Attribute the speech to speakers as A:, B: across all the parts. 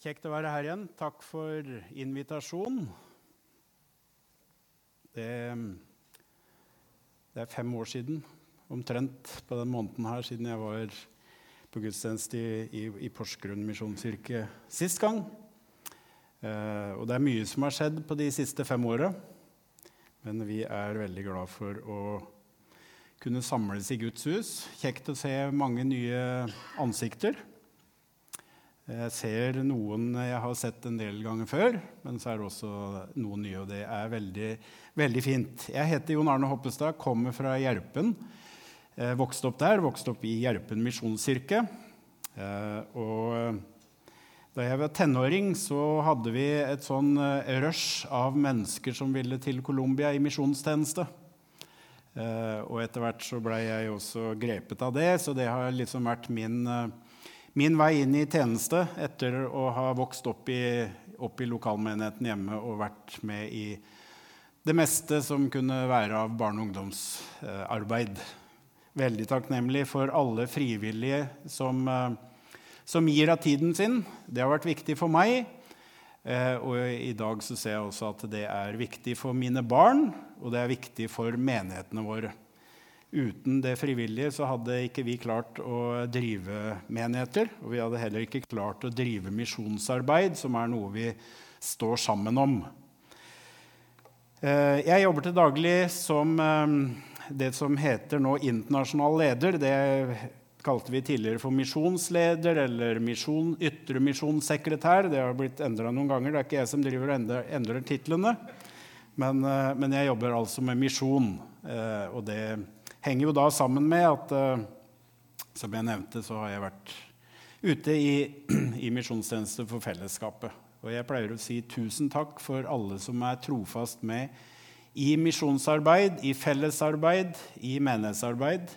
A: Kjekt å være her igjen. Takk for invitasjonen. Det, det, er fem år siden, omtrent på den måneden her, siden jeg var på gudstjeneste i, i, i Porsgrunn misjonskirke sist gang. Eh, og det er mye som har skjedd på de siste fem åra. Men vi er veldig glad for å kunne samles i Guds hus. Kjekt å se mange nye ansikter. Jeg ser noen jeg har sett en del ganger før, men så er det også noen nye, og det er veldig, veldig fint. Jeg heter Jon Arne Hoppestad, kommer fra Gjerpen. Eh, vokste opp der, vokste opp i Gjerpen misjonskirke. Eh, og da jeg var tenåring, så hadde vi et sånn eh, rush av mennesker som ville til Colombia i misjonstjeneste. Og etter hvert så blei jeg også grepet av det, så det har liksom vært min min vei inn i tjeneste etter å ha vokst opp i, opp i lokalmenigheten hjemme og vært med i det meste som kunne være av barne- og ungdomsarbeid. Veldig takknemlig for alle frivillige som, eh, som, gir av tiden sin. Det har vært viktig for meg. Eh, og i dag så ser jeg også at det er viktig for mine barn, og det er viktig for menighetene våre. Uten det frivillige så hadde ikke vi klart å drive menigheter. Og vi hadde heller ikke klart å drive misjonsarbeid, som er noe vi står sammen om. Eh, jeg jobber til daglig som eh, det som heter nå internasjonal leder. Det kalte vi tidligere for misjonsleder eller misjon, ytre misjonssekretær. Det har blitt endra noen ganger. Det er ikke jeg som driver og endrer, endrer titlene. Men, eh, men, jeg jobber altså med misjon. Og det henger jo da sammen med at uh, som jeg nevnte, så har jeg vært ute i, i misjonstjeneste for fellesskapet. Og jeg pleier å si tusen takk for alle som er trofast med i misjonsarbeid, i fellesarbeid, i menighetsarbeid.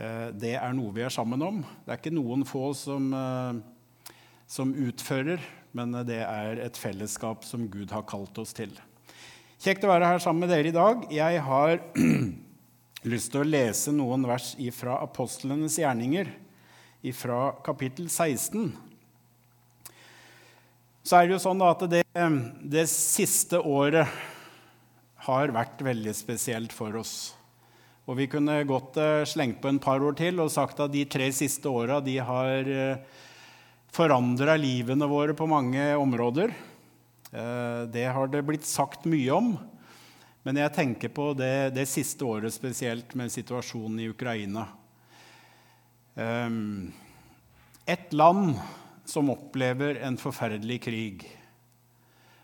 A: Uh, det er noe vi er sammen om. Det er ikke noen få som, uh, som utfører, men det er et fellesskap som Gud har kalt oss til. Kjekt å være her sammen med dere i dag. Jeg har lyst til å lese noen vers fra apostlenes gjerninger, fra kapittel 16. Så er det jo sånn at det, det siste året har vært veldig spesielt for oss. Og vi kunne godt uh, slengt på en par år til og sagt at de tre siste åra har uh, forandra livene våre på mange områder. Uh, det har det blitt sagt mye om. Men jeg tenker på det, det siste året spesielt, med situasjonen i Ukraina. Um, et land som opplever en forferdelig krig.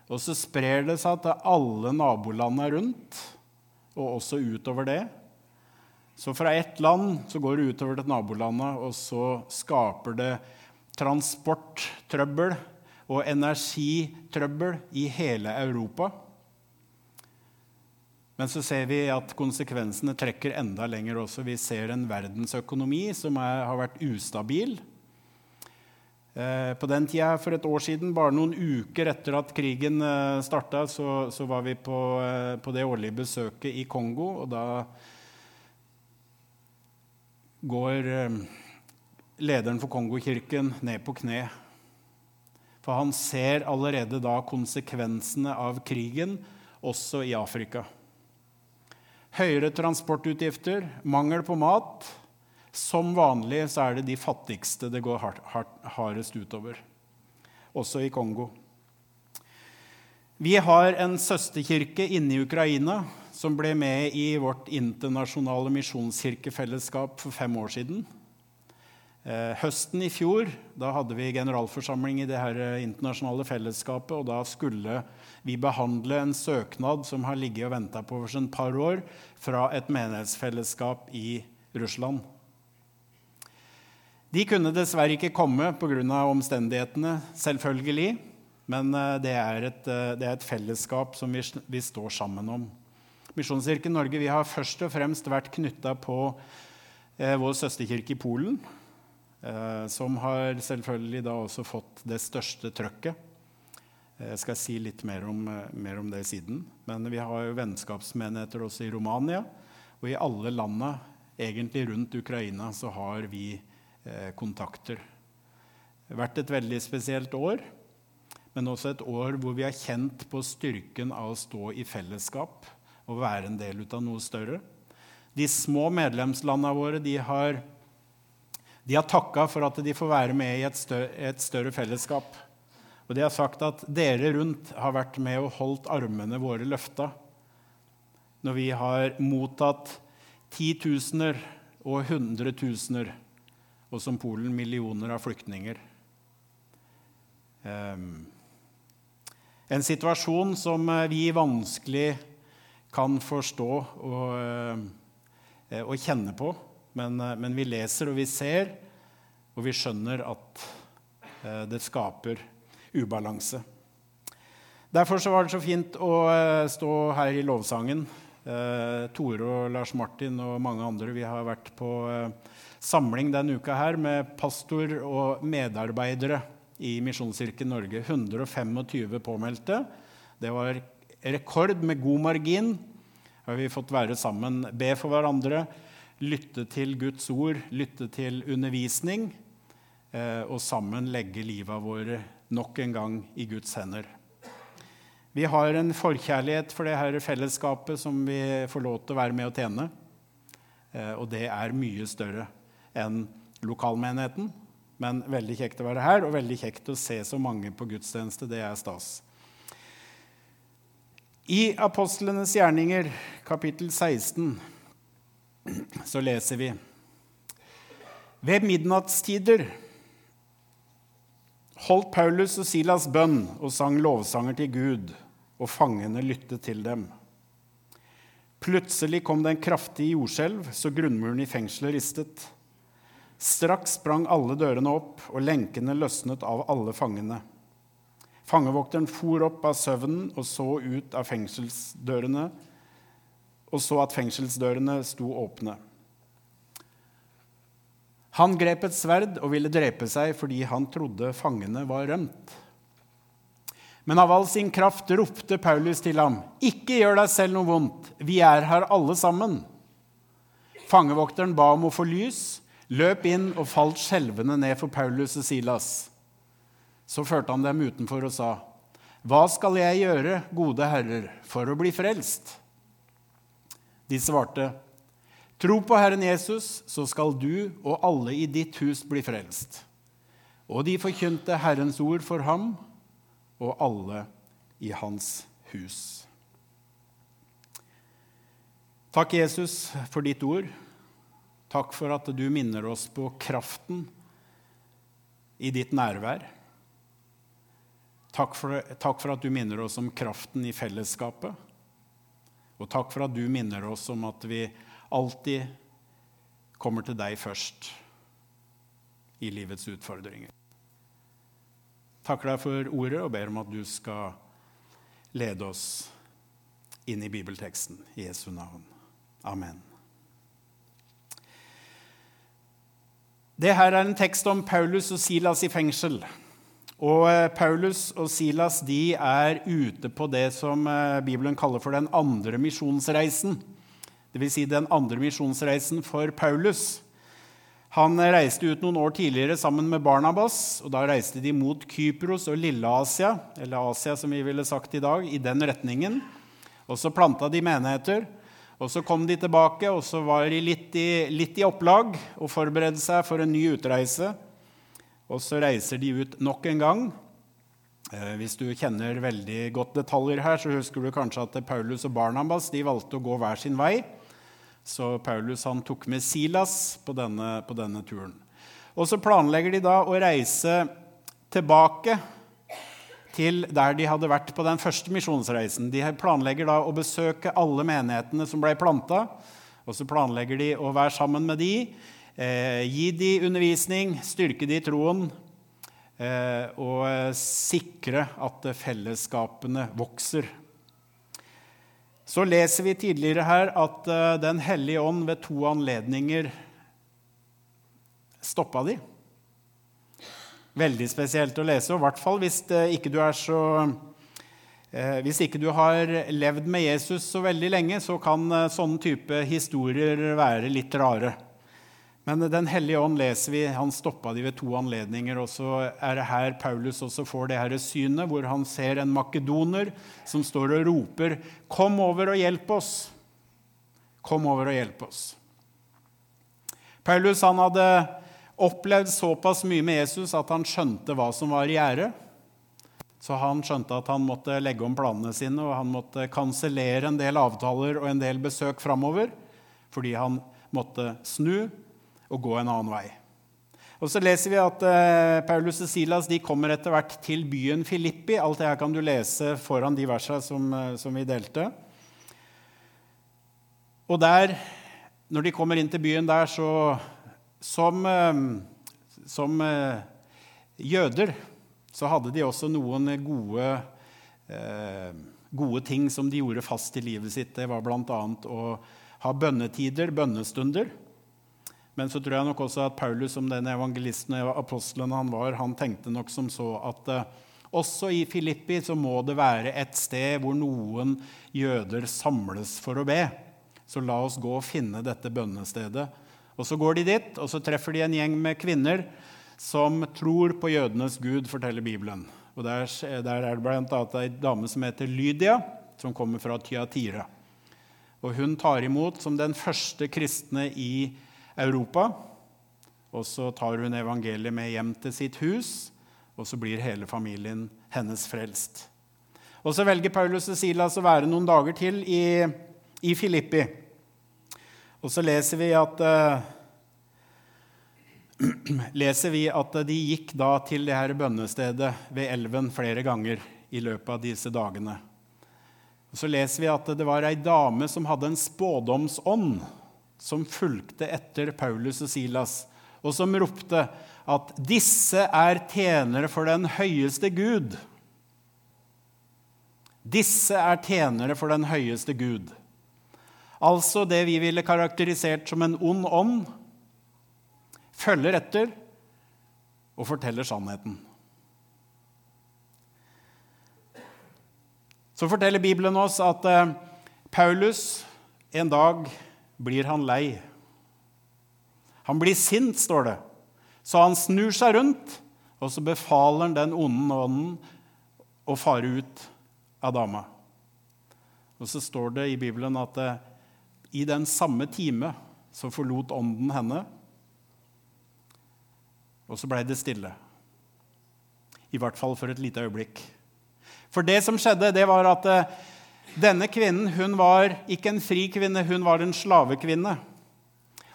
A: Og så sprer det seg til alle nabolandene rundt, og også utover det. Så fra ett land så går det utover til nabolandet, og så skaper det transporttrøbbel og energitrøbbel i hele Europa. Men så ser vi at konsekvensene trekker enda lenger også. Vi ser en verdensøkonomi som er, har vært ustabil. Eh, på den tida, for et år siden, bare noen uker etter at krigen eh, starta, så, så, var vi på, eh, på, det årlige besøket i Kongo, og da går eh, lederen for Kongokirken ned på kne. For han ser allerede da konsekvensene av krigen også i Afrika høyere transportutgifter, mangel på mat. Som vanlig så er det de fattigste det går hard, hard, hardest utover, også i Kongo. Vi har en søsterkirke inne i Ukraina som ble med i vårt internasjonale misjonskirkefellesskap for fem år siden. Eh, høsten i fjor da hadde vi generalforsamling i det her eh, internasjonale fellesskapet. og Da skulle vi behandle en søknad som har ligget og venta på oss et par år, fra et menighetsfellesskap i Russland. De kunne dessverre ikke komme pga. omstendighetene, selvfølgelig. Men eh, det er, et, det er et, fellesskap som vi, vi står sammen om. Misjonskirken Norge vi har først og fremst vært knytta på vår søsterkirke i Polen. Eh, som har selvfølgelig da også fått det største trøkket. Eh, jeg skal si litt mer om, eh, mer om det siden. Men vi har jo vennskapsmenigheter også i Romania. Og i alle landene egentlig rundt Ukraina så har vi kontakter. vært et veldig spesielt år, men også et år hvor vi har kjent på styrken av å stå i fellesskap og være en del av noe større. De små medlemslandene våre de har, de har takka for at de får være med i et større, fellesskap. Og de har sagt at dere rundt har vært med og holdt armene våre løfta når vi har mottatt titusener og hundretusener, og som Polen millioner av flyktninger. Um, en situasjon som eh, vi vanskelig kan forstå og, eh, og kjenne på. Men, eh, men, vi leser og vi ser, og vi skjønner at det skaper ubalanse. Derfor var det så fint å stå her i lovsangen. Tore og Lars Martin og mange andre vi har vært på samling denne uka her med pastor og medarbeidere i Misjonskirken Norge. 125 påmeldte. Det var rekord med god margin. Har vi fått være sammen, be for hverandre, lytte til Guds ord, lytte til undervisning, eh, og sammen legge livet våre nok en gang i Guds hender. Vi har en forkjærlighet for det her fellesskapet som vi får lov til å være med og tjene. Eh, og det er mye større enn lokalmenigheten. Men veldig kjekt å være her, og veldig kjekt å se så mange på gudstjeneste. Det er stas. I Apostlenes gjerninger, kapittel 16, så leser vi Ved midnattstider holdt Paulus og Silas bønn og sang lovsanger til Gud, og fangene lyttet til dem. Plutselig kom det en kraftig jordskjelv, så grunnmuren i fengselet ristet. Straks sprang alle dørene opp, og lenkene løsnet av alle fangene. Fangevokteren for opp av søvnen og så ut av fengselsdørene og så at fengselsdørene sto åpne. Han grep et sverd og ville drepe seg fordi han trodde fangene var rømt. Men av all sin kraft ropte Paulus til ham, 'Ikke gjør deg selv noe vondt. Vi er her alle sammen.' Fangevokteren ba om å få lys løp inn og falt skjelvende ned for Paulus og Silas. Så førte han dem utenfor og sa, Hva skal jeg gjøre, gode herrer, for å bli frelst? De svarte, Tro på Herren Jesus, så skal du og alle i ditt hus bli frelst. Og de forkynte Herrens ord for ham og alle i hans hus. Takk, Jesus, for ditt ord. Takk for at du minner oss på kraften i ditt nærvær. Takk for, takk for, at du minner oss om kraften i fellesskapet. Og takk for at du minner oss om at vi alltid kommer til deg først i livets utfordringer. Takker deg for ordet og ber om at du skal lede oss inn i bibelteksten i Jesu navn. Amen. Det her er en tekst om Paulus og Silas i fengsel. Og eh, Paulus og Silas de er ute på det som eh, Bibelen kaller for den andre misjonsreisen. Dvs. Si den andre misjonsreisen for Paulus. Han reiste ut noen år tidligere sammen med Barnabas. og Da reiste de mot Kypros og Lille-Asia, eller Asia som vi ville sagt i dag, i den retningen. Og så planta de menigheter. Og Så kom de tilbake, og så var de litt i, litt i opplag og forberedte seg for en ny utreise. Og så reiser de ut nok en gang. Eh, hvis du kjenner veldig godt detaljer her, så husker du kanskje at Paulus og Barnabas de valgte å gå hver sin vei. Så Paulus han tok med Silas på denne, på denne turen. Og så planlegger de da å reise tilbake til der de hadde vært på den første misjonsreisen. De planlegger da å besøke alle menighetene som ble planta. Og så planlegger de å være sammen med de, gi de undervisning, styrke de i troen eh, og eh, sikre at fellesskapene vokser. Så leser vi tidligere her at eh, Den hellige ånd ved to anledninger stoppa de. Veldig spesielt å lese, og i hvert fall hvis eh, ikke du er så eh, hvis ikke du har levd med Jesus så veldig lenge, så kan eh, sånne type historier være litt rare. Men Den hellige ånd leser vi, han stoppa de ved to anledninger. og Så er det her Paulus også får det her synet, hvor han ser en makedoner som står og roper 'Kom over og hjelp oss'. Kom over og hjelp oss. Paulus han hadde opplevd såpass mye med Jesus at han skjønte hva som var i gjære. Så han skjønte at han måtte legge om planene sine, og han måtte kansellere en del avtaler og en del besøk framover fordi han måtte snu og gå en annen vei. Og så leser vi at eh, Paulus og Silas de kommer etter hvert til byen Filippi. Alt det her kan du lese foran de versene som, eh, som, vi delte. Og der, når de kommer inn til byen der, så Som, eh, som eh, jøder så hadde de også noen gode, eh, gode ting som de gjorde fast i livet sitt. Det var bl.a. å ha bønnetider, bønnestunder. Men så tror jeg nok også at Paulus, som den evangelisten og apostelen han var, han tenkte nok som så at uh, også i Filippi så må det være et sted hvor noen jøder samles for å be. Så la oss gå og finne dette bønnestedet. Og Så går de dit, og så treffer de en gjeng med kvinner som tror på jødenes gud, forteller Bibelen. Og Der, der er det bl.a. ei dame som heter Lydia, som kommer fra Tyatire. Og hun tar imot som den første kristne i Europa. Og så tar hun evangeliet med hjem til sitt hus, og så blir hele familien hennes frelst. Og så velger Paulus og Silas å være noen dager til i, i Filippi. Og så leser vi at uh, leser vi at de gikk da til det her bønnestedet ved elven flere ganger i løpet av disse dagene. Og så leser vi at det var ei dame som hadde en spådomsånd, som fulgte etter Paulus og Silas, og som ropte at 'disse er tjenere for den høyeste Gud'. Disse er tjenere for den høyeste Gud. Altså det vi ville karakterisert som en ond ånd, følger etter og forteller sannheten. Så forteller Bibelen oss at eh, Paulus en dag blir han lei. Han blir sint, står det. Så han snur seg rundt, og så befaler han den onde ånden å fare ut av dama. Og så står det i Bibelen at eh, i den samme time så forlot ånden henne, og så blei det stille. I hvert fall for et lite øyeblikk. For det som skjedde, det var at eh, denne kvinnen hun var ikke en fri kvinne, hun var en slavekvinne.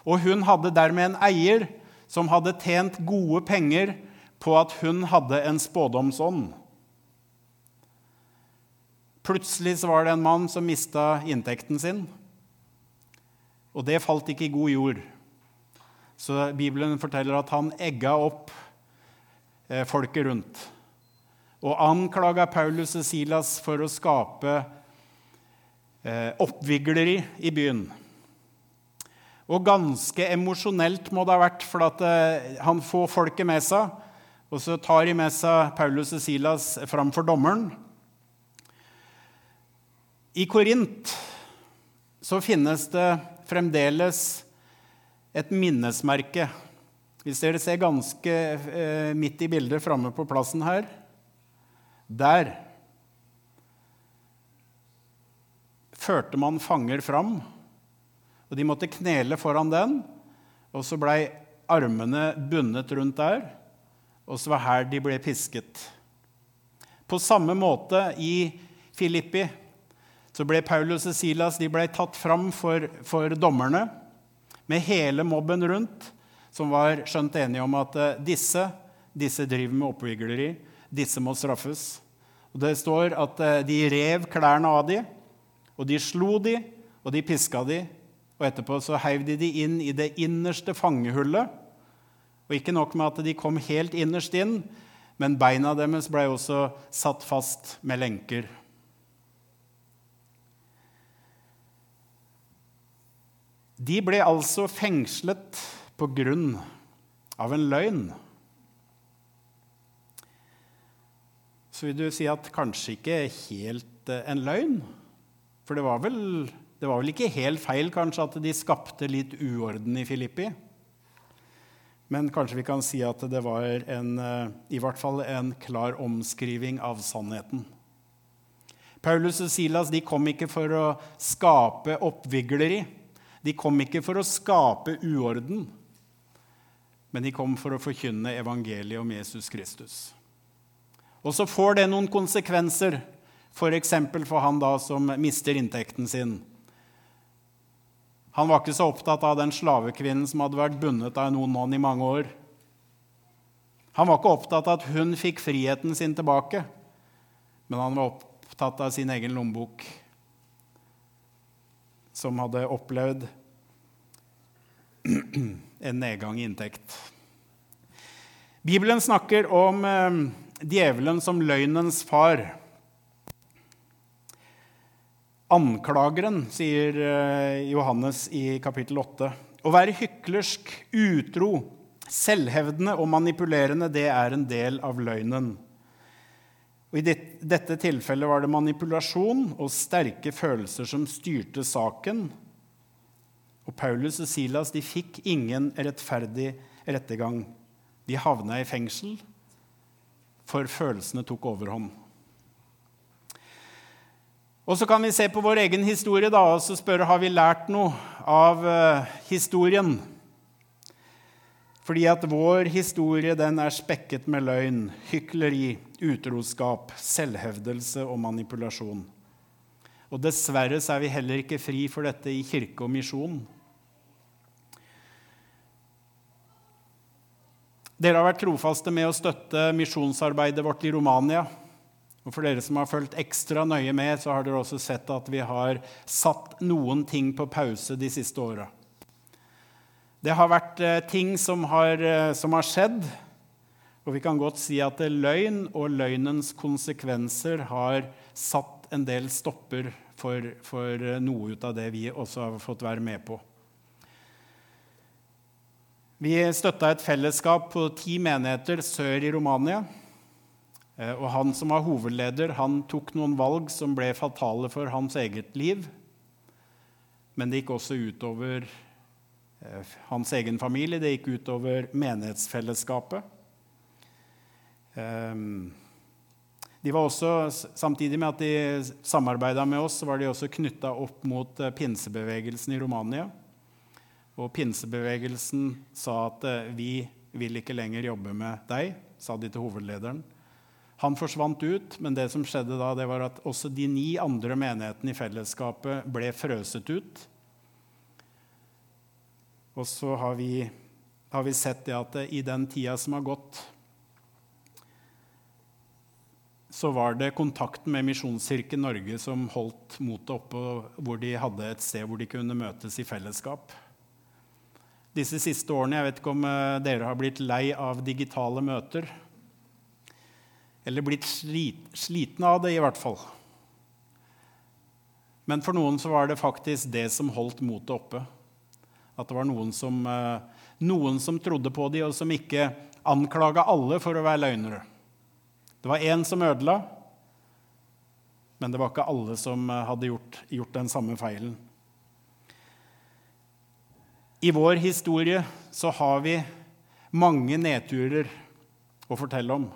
A: Og hun hadde dermed en eier som hadde tjent gode penger på at hun hadde en spådomsånd. Plutselig så var det en mann som mista inntekten sin. Og det falt ikke i god jord. Så Bibelen forteller at han egga opp eh, folket rundt og anklaga Paulus og Silas for å skape oppvigleri i byen. Og ganske emosjonelt må det ha vært, for at eh, han får folket med seg. Og så tar de med seg Paulus og Silas framfor dommeren. I Korint så finnes det fremdeles et minnesmerke. Hvis dere ser ganske eh, midt i bildet framme på plassen her der førte man fanger fram, og de måtte knele foran den. Og så blei armene bundet rundt der, og så var her de ble pisket. På samme måte i Filippi så ble Paulus og Silas de ble tatt fram for, for dommerne med hele mobben rundt, som var skjønt enige om at eh, disse, disse driver med oppvigleri, disse må straffes. Og Det står at eh, de rev klærne av dem, og de slo de, og de piska de, Og etterpå så heiv de de inn i det innerste fangehullet. Og ikke nok med at de kom helt innerst inn, men beina deres ble også satt fast med lenker. De ble altså fengslet på grunn av en løgn. så vil du si at kanskje ikke helt eh, en løgn. For det var, vel, det var vel ikke helt feil kanskje at de skapte litt uorden i Filippi? Men kanskje vi kan si at det var en, eh, i hvert fall en klar omskriving av sannheten. Paulus og Silas de kom ikke for å skape oppvigleri. De kom ikke for å skape uorden, men de kom for å forkynne evangeliet om Jesus Kristus. Og så får det noen konsekvenser, f.eks. For, for han da som mister inntekten sin. Han var ikke så opptatt av den slavekvinnen som hadde vært bundet av noen mann i mange år. Han var ikke opptatt av at hun fikk friheten sin tilbake, men han var opptatt av sin egen lommebok, som hadde opplevd en nedgang i inntekt. Bibelen snakker om eh, djevelen som løgnens far. Anklageren, sier eh, Johannes i kapittel 8. Å være hyklersk, utro, selvhevdende og manipulerende, det er en del av løgnen. Og I dette tilfellet var det manipulasjon og sterke følelser som styrte saken. Og Paulus og Silas de fikk ingen rettferdig rettergang. De havna i fengsel, for følelsene tok overhånd. Og så kan vi se på vår egen historie da, og så spørre har vi lært noe av uh, historien. Fordi at vår historie den er spekket med løgn, hykleri, utroskap, selvhevdelse og manipulasjon. Og dessverre så er vi heller ikke fri for dette i kirke og misjon. Dere har vært trofaste med å støtte misjonsarbeidet vårt i Romania. Og For dere som har fulgt ekstra nøye med, så har dere også sett at vi har satt noen ting på pause de siste åra. Det har vært eh, ting som har, eh, som har, skjedd, og vi kan godt si at løgn og løgnens konsekvenser har satt en del stopper for, for eh, noe ut av det vi også har fått være med på. Vi støtta et fellesskap på ti menigheter sør i Romania. Eh, og han som var hovedleder, han tok noen valg som ble fatale for hans eget liv. Men det gikk også utover eh, hans egen familie, det gikk utover menighetsfellesskapet. Eh, de var også, Samtidig med at de samarbeida med oss, så var de også knytta opp mot pinsebevegelsen i Romania. Og pinsebevegelsen sa at vi vil ikke lenger jobbe med deg, sa de til hovedlederen. Han forsvant ut, men det som skjedde da, det var at også de ni andre menighetene i fellesskapet ble frøset ut. Og så har vi, har vi sett det at i den tida som har gått, så var det kontakten med Misjonskirken Norge som holdt motet oppe, hvor de hadde et sted hvor de kunne møtes i fellesskap. Disse siste årene, Jeg vet ikke om eh, dere har blitt lei av digitale møter. Eller blitt slit, sliten av det, i hvert fall. Men for noen så var det faktisk det som holdt motet oppe. At det var noen som, eh, noen som trodde på dem, og som ikke anklaga alle for å være løgnere. Det var én som ødela, men det var ikke alle som eh, hadde gjort, gjort den samme feilen. I vår historie så har vi mange nedturer å fortelle om.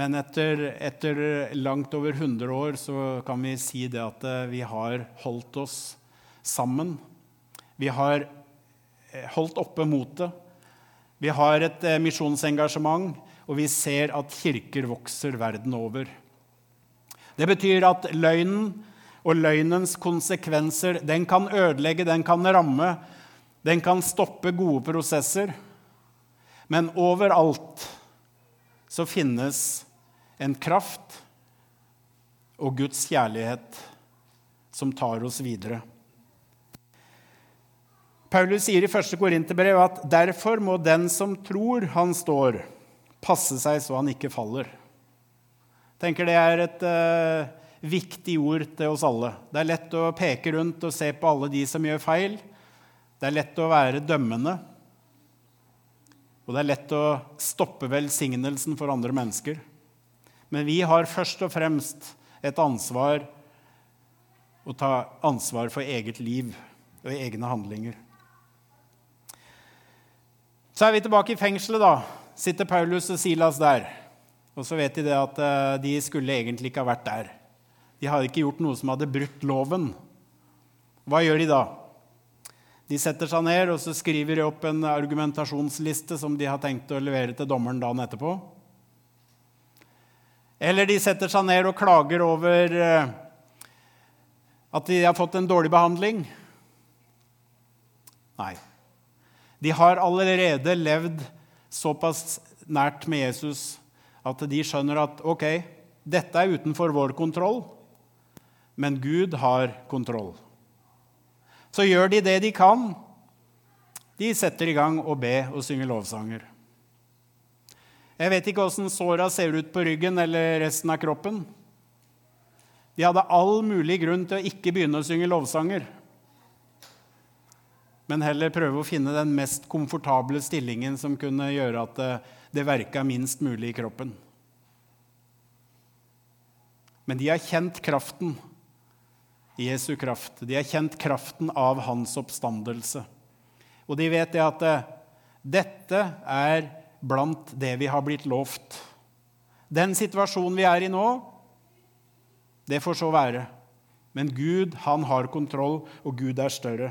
A: Men etter, etter, langt over 100 år så kan vi si det at eh, vi har holdt oss sammen. Vi har eh, holdt oppe motet. Vi har et eh, misjonsengasjement, og vi ser at kirker vokser verden over. Det betyr at løgnen og løgnens konsekvenser den kan ødelegge, den kan ramme, den kan stoppe gode prosesser. Men overalt så finnes en kraft og Guds kjærlighet som tar oss videre. Paulus sier i 1. Korinterbrev at derfor må den som tror han står, passe seg så han ikke faller. Jeg tenker Det er et uh, viktig ord til oss alle. Det er lett å peke rundt og se på alle de som gjør feil. Det er lett å være dømmende. Og det er lett å stoppe velsignelsen for andre mennesker. Men vi har først og fremst et ansvar å ta ansvar for eget liv og egne handlinger. Så er vi tilbake i fengselet, da. Sitter Paulus og Silas der. Og så vet de det at eh, de skulle egentlig ikke ha vært der. De hadde ikke gjort noe som hadde brutt loven. Hva gjør de da? De setter seg ned og så skriver de opp en argumentasjonsliste som de har tenkt å levere til dommeren dagen etterpå. Eller de setter seg ned og klager over eh, at de har fått en dårlig behandling. Nei. De har allerede levd såpass nært med Jesus at de skjønner at ok, dette er utenfor vår kontroll, men Gud har kontroll. Så gjør de det de kan. De setter i gang å be og synge lovsanger. Jeg vet ikke åssen såra ser ut på ryggen eller resten av kroppen. De hadde all mulig grunn til å ikke begynne å synge lovsanger, men heller prøve å finne den mest komfortable stillingen som kunne gjøre at det, det verka minst mulig i kroppen. Men de har kjent kraften Jesu kraft. De har kjent kraften av hans oppstandelse. Og de vet det at eh, dette er blant det vi har blitt lovt. Den situasjonen vi er i nå, det får så være. Men Gud, han har kontroll, og Gud er større.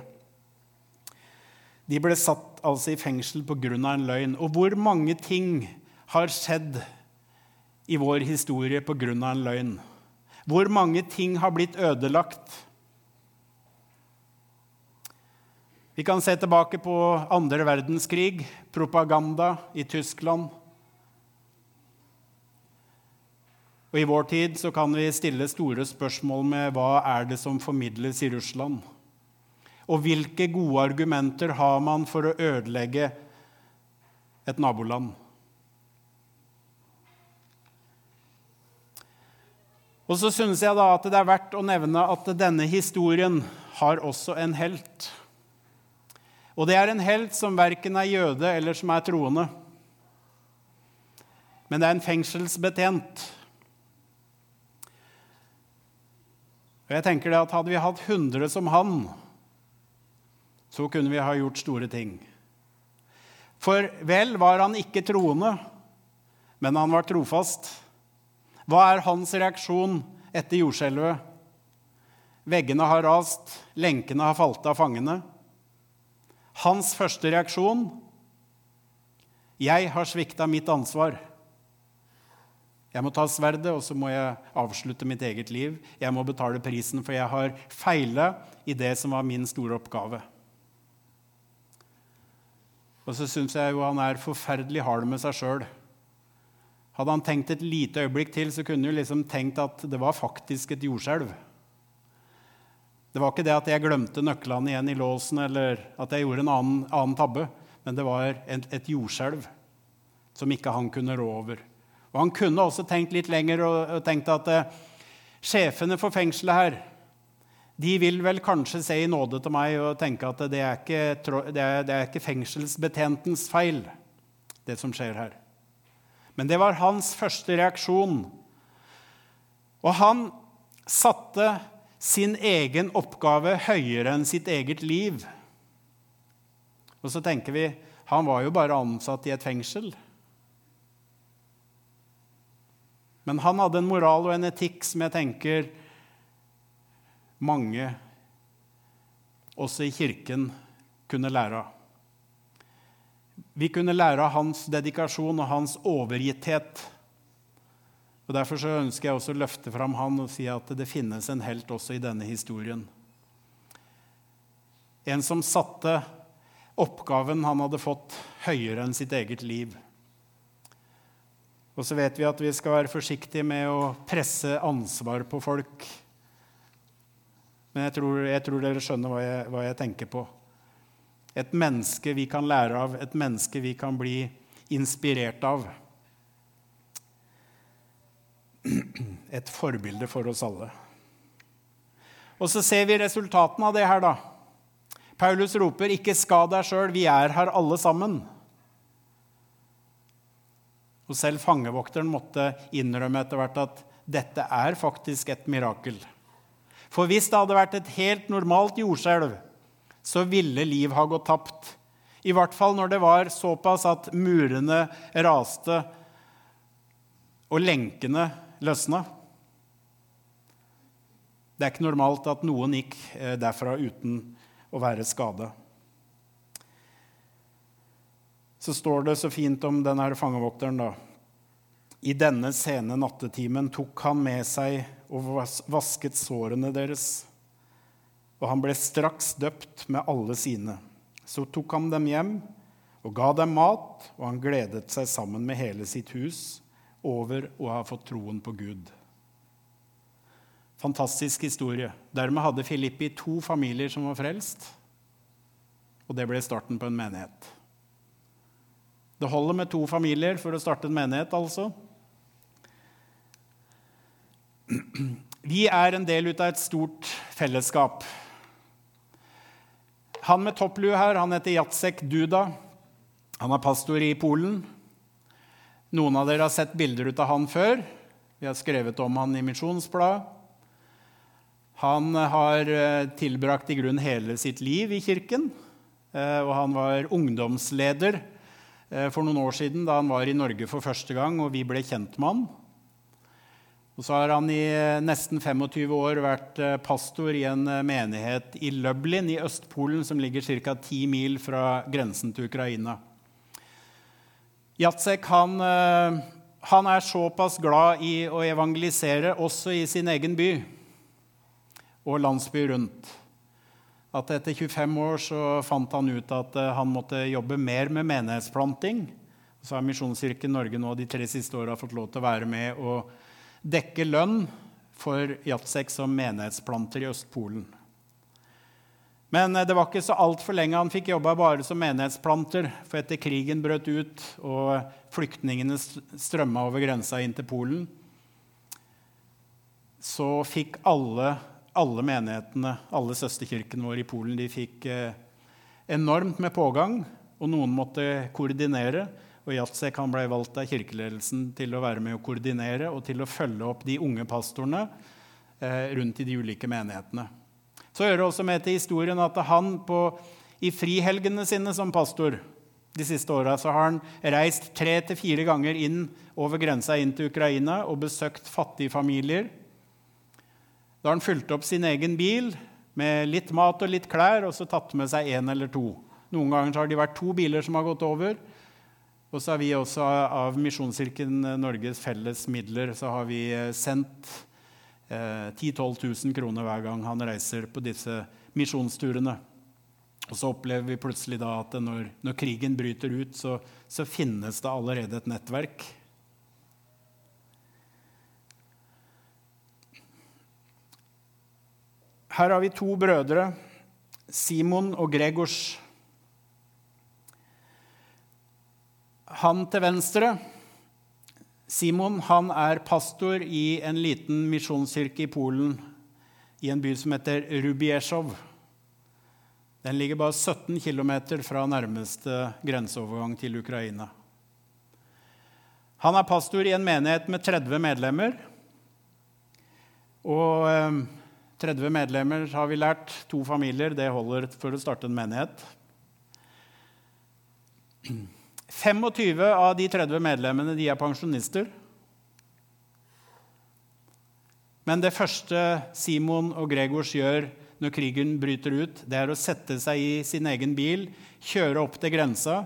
A: De ble satt altså i fengsel pga. en løgn. Og hvor mange ting har skjedd i vår historie pga. en løgn? Hvor mange ting har blitt ødelagt? Vi kan se tilbake på andre verdenskrig, propaganda i Tyskland. Og I vår tid så kan vi stille store spørsmål med hva er det som formidles i Russland? Og hvilke gode argumenter har man for å ødelegge et naboland? Og så synes jeg da at det er verdt å nevne at denne historien har også en helt. Og det er en helt som verken er jøde eller som er troende. Men det er en fengselsbetjent. Og jeg tenker det at Hadde vi hatt 100 som han, så kunne vi ha gjort store ting. For vel var han ikke troende, men han var trofast. Hva er hans reaksjon etter jordskjelvet? Veggene har rast, lenkene har falt av fangene. Hans første reaksjon Jeg har svikta mitt ansvar. Jeg må ta sverdet, og så må jeg avslutte mitt eget liv. Jeg må betale prisen, for jeg har feila i det som var min store oppgave. Og så syns jeg jo han er forferdelig hard med seg sjøl. Hadde han tenkt et lite øyeblikk til, så kunne han liksom tenkt at det var faktisk et jordskjelv. Det var ikke det at jeg glemte nøklene igjen i låsen, eller at jeg gjorde en annen, annen tabbe, men det var et, et jordskjelv som ikke han kunne rå over. Og Han kunne også tenkt litt lenger og, og tenkt at eh, sjefene for fengselet her de vil vel kanskje se i nåde til meg og tenke at det er ikke, det er, det er ikke fengselsbetjentens feil, det som skjer her. Men det var hans første reaksjon. Og han satte sin egen oppgave høyere enn sitt eget liv. Og så tenker vi han var jo bare ansatt i et fengsel. Men han hadde en moral og en etikk som jeg tenker mange, også i kirken, kunne lære av. Vi kunne lære av hans dedikasjon og hans overgitthet. Og Derfor så ønsker jeg også å løfte fram han og si at det finnes en helt også i denne historien. En som satte oppgaven han hadde fått, høyere enn sitt eget liv. Og så vet vi at vi skal være forsiktige med å presse ansvar på folk. Men jeg tror, jeg tror dere skjønner hva jeg, hva jeg tenker på. Et menneske vi kan lære av, et menneske vi kan bli inspirert av. Et forbilde for oss alle. Og så ser vi resultatene av det her, da. Paulus roper, 'Ikke skad deg sjøl, vi er her alle sammen'. Og selv fangevokteren måtte innrømme etter hvert at dette er faktisk et mirakel. For hvis det hadde vært et helt normalt jordskjelv, så ville liv ha gått tapt. I hvert fall når det var såpass at murene raste og lenkene løsna. Det er ikke normalt at noen gikk eh, derfra uten å være skada. Så står det så fint om denne fangevokteren, da. I denne sene nattetimen tok han med seg og vasket sårene deres. Og han ble straks døpt med alle sine. Så tok han dem hjem og ga dem mat, og han gledet seg sammen med hele sitt hus over å ha fått troen på Gud. Fantastisk historie. Dermed hadde Filippi to familier som var frelst, og det ble starten på en menighet. Det holder med to familier for å starte en menighet, altså. Vi er en del av et stort fellesskap. Han med topplue her han heter Jacek Duda. Han er pastor i Polen. Noen av dere har sett bilder ut av han før. Vi har skrevet om han i Misjonsbladet. Han har eh, tilbrakt i grunn hele sitt liv i kirken. Eh, og han var ungdomsleder eh, for noen år siden da han var i Norge for første gang, og vi ble kjent med han. Og så har han i eh, nesten 25 år vært eh, pastor i en eh, menighet i Lublin i Østpolen, som ligger ca. 10 mil fra grensen til Ukraina. Jacek han, han, er såpass glad i å evangelisere også i sin egen by og landsby rundt at etter 25 år så fant han ut at han måtte jobbe mer med menighetsplanting. Så har Misjonskirken Norge nå de tre siste åra fått lov til å være med og dekke lønn for Jacek som menighetsplanter i Østpolen. Men eh, det var ikke så altfor lenge han fikk jobba bare som menighetsplanter. For etter krigen brøt ut og flyktningene strømma over grensa inn til Polen, så fikk alle, alle menighetene, alle søsterkirkene våre i Polen, de fikk eh, enormt med pågang. Og noen måtte koordinere. Og Jacek han ble valgt av kirkeledelsen til å være med å koordinere og til å følge opp de unge pastorene eh, rundt i de ulike menighetene. Så hører det også med til historien at han på, i frihelgene sine som pastor de siste åra har han reist tre til fire ganger inn over grensa inn til Ukraina og besøkt fattige familier. Da har han fulgt opp sin egen bil med litt mat og litt klær og så tatt med seg én eller to. Noen ganger har det vært to biler som har gått over. Og så har vi også av Misjonskirken Norges felles midler så har vi eh, sendt eh, 10 000-12 000 kroner hver gang han reiser på disse misjonsturene. Og så opplever vi plutselig da at når, når krigen bryter ut, så, så, finnes det allerede et nettverk. Her har vi to brødre, Simon og Gregors. Han til venstre, Simon, han er pastor i en liten misjonskirke i Polen, i en by som heter Rubiesjov. Den ligger bare 17 km fra nærmeste grenseovergang til Ukraina. Han er pastor i en menighet med 30 medlemmer. Og 30 eh, medlemmer har vi lært. To familier, det holder for å starte en menighet. 25 av de 30 medlemmene de er pensjonister. Men det første Simon og Gregors gjør når krigen bryter ut, det er å sette seg i sin egen bil, kjøre opp til grensa,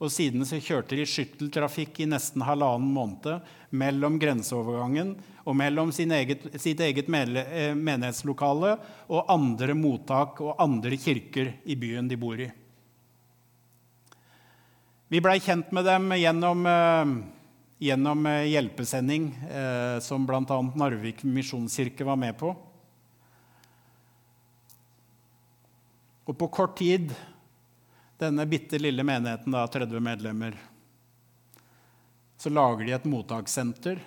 A: og siden så kjørte de skytteltrafikk i nesten halvannen måned mellom grenseovergangen og mellom eget, sitt eget eh, menighetslokale og andre mottak og andre kirker i byen de bor i. Vi blei kjent med dem gjennom, eh, gjennom eh, hjelpesending som bl.a. Narvik misjonskirke var med på. Og på kort tid, denne bitte lille menigheten, da, 30 medlemmer, så lager de et mottakssenter.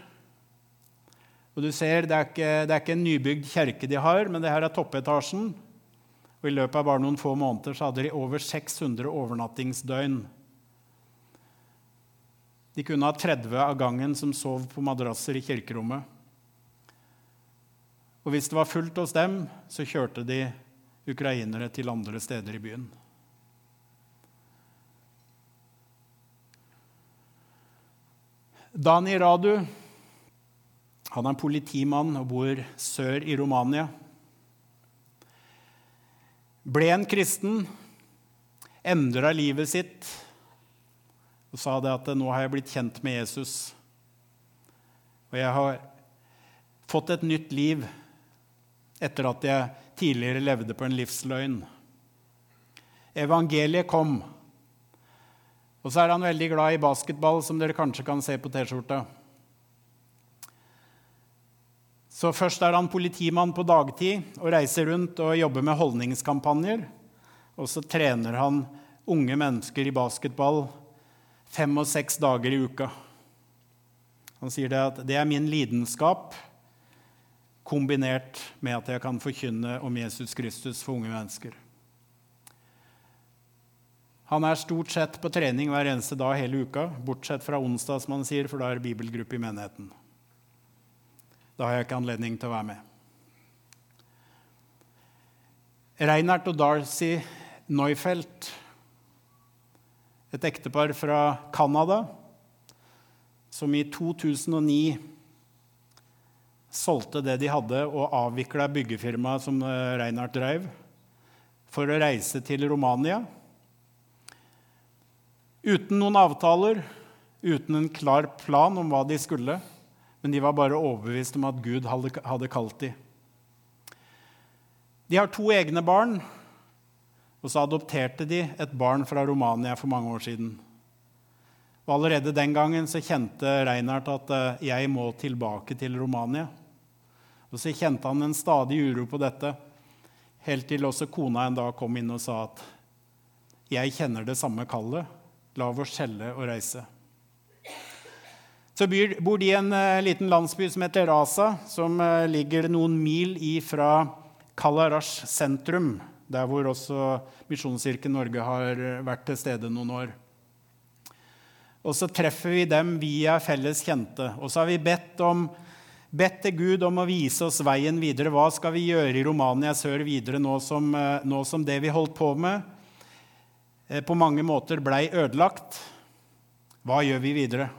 A: Og du ser, det er, ikke, det er ikke en nybygd kjerke de har, men det her er toppetasjen. Og I løpet av bare noen få måneder så hadde de over 600 overnattingsdøgn de kunne ha 30 av gangen som sov på madrasser i kirkerommet. Og hvis det var fullt hos dem, så kjørte de ukrainere til andre steder i byen. Dani Radu han er politimann og bor sør i Romania. Ble en kristen, endra livet sitt og sa det at nå har jeg blitt kjent med Jesus. Og jeg har fått et nytt liv etter at jeg tidligere levde på en livsløgn. Evangeliet kom. Og så er han veldig glad i basketball, som dere kanskje kan se på T-skjorta. Så først er han politimann på dagtid og reiser rundt og jobber med holdningskampanjer. Og så trener han unge mennesker i basketball fem og seks dager i uka. Han sier det at det er min lidenskap kombinert med at jeg kan forkynne om Jesus Kristus for unge mennesker. Han er stort sett på trening hver eneste dag hele uka, bortsett fra onsdag, som han sier, for da er det bibelgruppe i menigheten. Da har jeg ikke anledning til å være med. Reinhardt og Darcy Neufeld, et ektepar fra Canada, som i 2009 solgte det de hadde, og avvikla byggefirmaet som eh, Reinhardt drev, for å reise til Romania. Uten noen avtaler, uten en klar plan om hva de skulle men de var bare overbevist om at Gud hadde kalt dem. De har to egne barn, og så adopterte de et barn fra Romania for mange år siden. Og Allerede den gangen så kjente Reinhardt at eh, jeg må tilbake til Romania. Og så kjente han en stadig uro på dette, helt til også kona en dag kom inn og sa at jeg kjenner det samme kallet. La oss skjelle og reise. Så bor de i en uh, liten landsby som heter Rasa, som uh, ligger noen mil fra Kalarash sentrum, der hvor også Misjonskirken Norge har vært til stede noen år. Og så treffer vi dem via felles kjente. Og så har vi bedt, om, bedt til Gud om å vise oss veien videre. Hva skal vi gjøre i Romania sør videre nå som, nå som det vi holdt på med, på mange måter blei ødelagt? Hva gjør vi videre?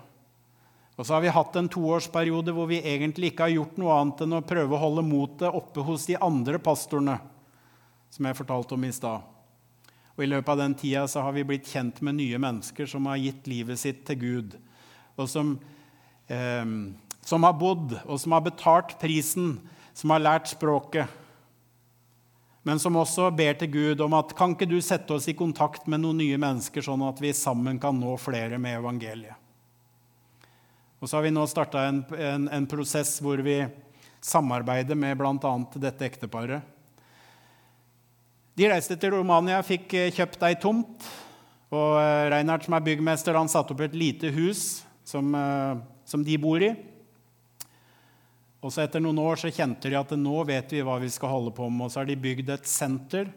A: Og så har vi hatt en toårsperiode hvor vi egentlig ikke har gjort noe annet enn å prøve å holde motet oppe hos de andre pastorene, som jeg fortalte om i stad. Og I løpet av den tida så har vi blitt kjent med nye mennesker som har gitt livet sitt til Gud, og som, eh, som har bodd, og som har betalt prisen, som har lært språket, men som også ber til Gud om at kan ikke du sette oss i kontakt med noen nye mennesker, sånn at vi sammen kan nå flere med evangeliet. Og så har vi nå starta en, en, en, prosess hvor vi samarbeider med bl.a. dette ekteparet. De reiste til Romania, fikk eh, kjøpt ei tomt. Og Reinhard, Reinhardt, som er byggmester, han satte opp et lite hus som, eh, som de bor i. Og så Etter noen år så kjente de at nå vet vi hva vi skal holde på med. Og så har de bygd et senter,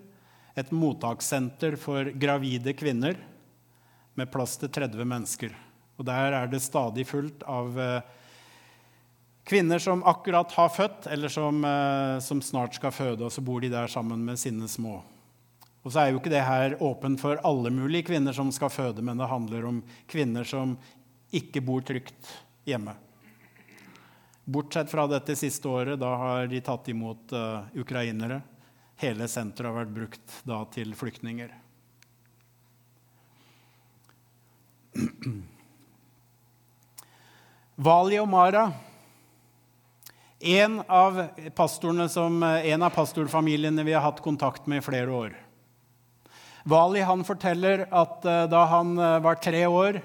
A: et mottakssenter for gravide kvinner med plass til 30 mennesker. Og der er det stadig fullt av eh, kvinner som akkurat har født, eller som, eh, som, snart skal føde, og så bor de der sammen med sine små. Og så er jo ikke det her åpent for alle mulige kvinner som skal føde, men det handler om kvinner som ikke bor trygt hjemme. Bortsett fra dette siste året, da har de tatt imot uh, ukrainere. Hele senteret har vært brukt da til flyktninger. Vali og Mara, en av, som, en av pastorfamiliene vi har hatt kontakt med i flere år. Vali han forteller at eh, da han eh, var tre år,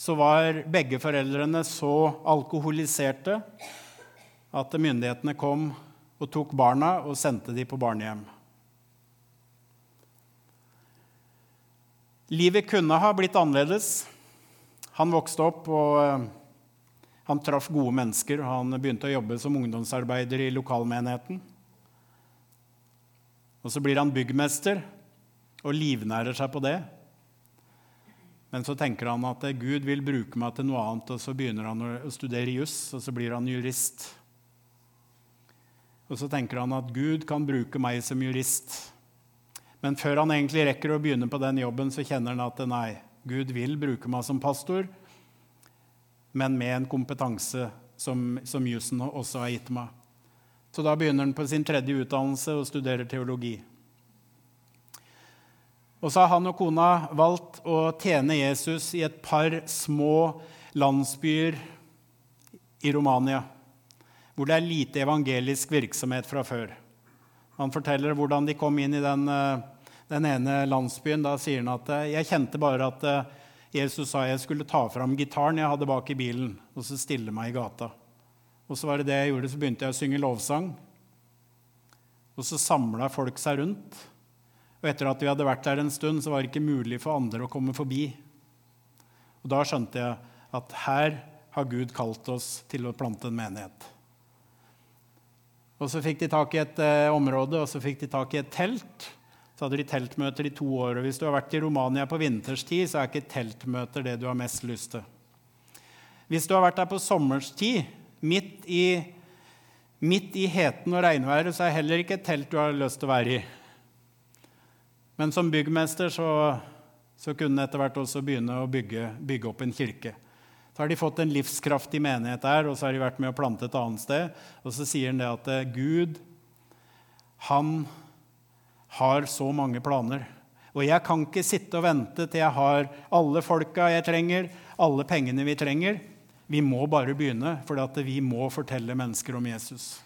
A: så var begge foreldrene så alkoholiserte at myndighetene kom og tok barna og sendte dem på barnehjem. Livet kunne ha blitt annerledes. Han vokste opp og eh, han traff gode mennesker, og han begynte å jobbe som ungdomsarbeider i lokalmenigheten. Og så blir han byggmester og livnærer seg på det. Men så tenker han at Gud vil bruke meg til noe annet, og så begynner han å studere juss, og så blir han jurist. Og så tenker han at Gud kan bruke meg som jurist. Men før han egentlig rekker å begynne på den jobben, så kjenner han at nei, Gud vil bruke meg som pastor. men med en kompetanse som, som jussen også har gitt meg. Så da begynner han på sin tredje utdannelse og studerer teologi. Og så har han og kona valgt å tjene Jesus i et par små landsbyer i Romania, hvor det er lite evangelisk virksomhet fra før. Han forteller hvordan de kom inn i den, eh, den ene landsbyen. Da sier han at eh, jeg kjente bare at eh, Jesus sa jeg skulle ta fram gitaren jeg hadde bak i bilen, og så stille meg i gata. Og så var det det jeg gjorde, så begynte jeg å synge lovsang. Og så samla folk seg rundt. Og etter at vi hadde vært der en stund, så var det ikke mulig for andre å komme forbi. Og da skjønte jeg at her har Gud kalt oss til å plante en menighet. Og Så fikk de tak i et eh, område og så fikk de tak i et telt. Så hadde de teltmøter i to år. og Hvis du har vært i Romania på vinterstid, så er ikke teltmøter det du har mest lyst til. Hvis du har vært der på sommerstid, midt i, midt i heten og regnværet, så er heller ikke et telt du har lyst til å være i. Men som byggmester så, så kunne han etter hvert også begynne å bygge, bygge opp en kirke. Så har de fått en livskraftig menighet der, og så har de vært med å plante et annet sted. Og så sier han det at eh, Gud, han har så mange planer. Og jeg kan ikke sitte og vente til jeg har alle folka jeg trenger, alle pengene vi trenger. Vi må bare begynne, for vi må fortelle mennesker om Jesus.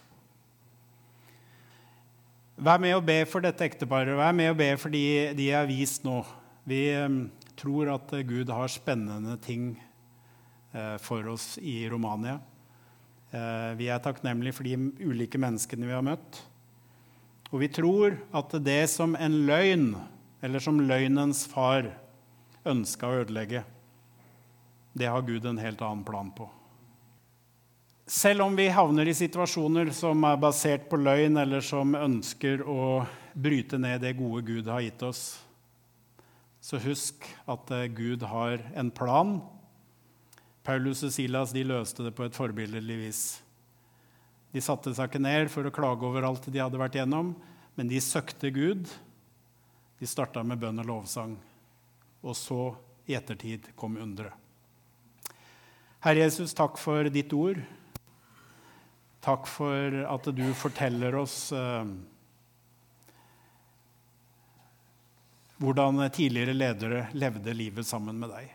A: Vær med og be for dette ekteparet. Vær med og be for de, de jeg har vist nå. Vi um, tror at Gud har spennende ting Eh, for oss i Romania. Eh, vi er takknemlige for de ulike menneskene vi har møtt. Og vi tror at det som en løgn, eller som løgnens far, ønska å ødelegge, det har Gud en helt annen plan på. Selv om vi havner i situasjoner som er basert på løgn, eller som ønsker å bryte ned det gode Gud har gitt oss, så husk at eh, Gud har en plan Paulus og Silas de løste det på et forbilledlig vis. De satte seg ikke ned for å klage over alt de hadde vært gjennom, men de søkte Gud. De starta med bønn og lovsang. Og så, i ettertid, kom underet. Herre Jesus, takk for ditt ord. Takk for at du forteller oss eh, hvordan tidligere ledere levde livet sammen med deg.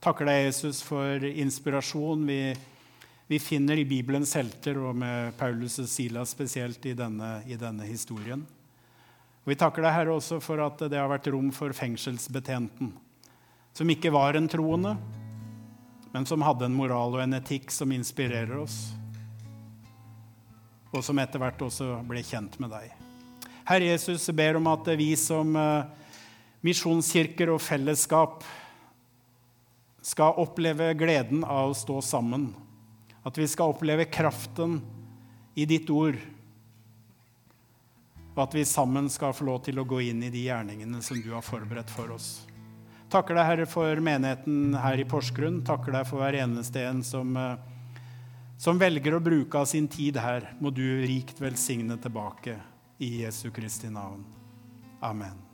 A: Takker deg, Jesus, for inspirasjon vi, vi finner i Bibelens helter, og med Paulus og Silas spesielt i denne, i denne historien. Og Vi takker deg, Herre, også for at det har vært rom for fengselsbetjenten, som ikke var en troende, men som hadde en moral og en etikk som inspirerer oss, og som etter hvert også ble kjent med deg. Herre Jesus ber om at vi som uh, misjonskirker og fellesskap skal oppleve gleden av å stå sammen. At vi skal oppleve kraften i ditt ord. Og at vi sammen skal få lov til å gå inn i de gjerningene som du har forberedt for oss. Takker deg, Herre, for menigheten her i Porsgrunn. Takker deg for hver eneste en som, eh, som velger å bruke av sin tid her. Må du rikt velsigne tilbake i Jesu Kristi navn. Amen.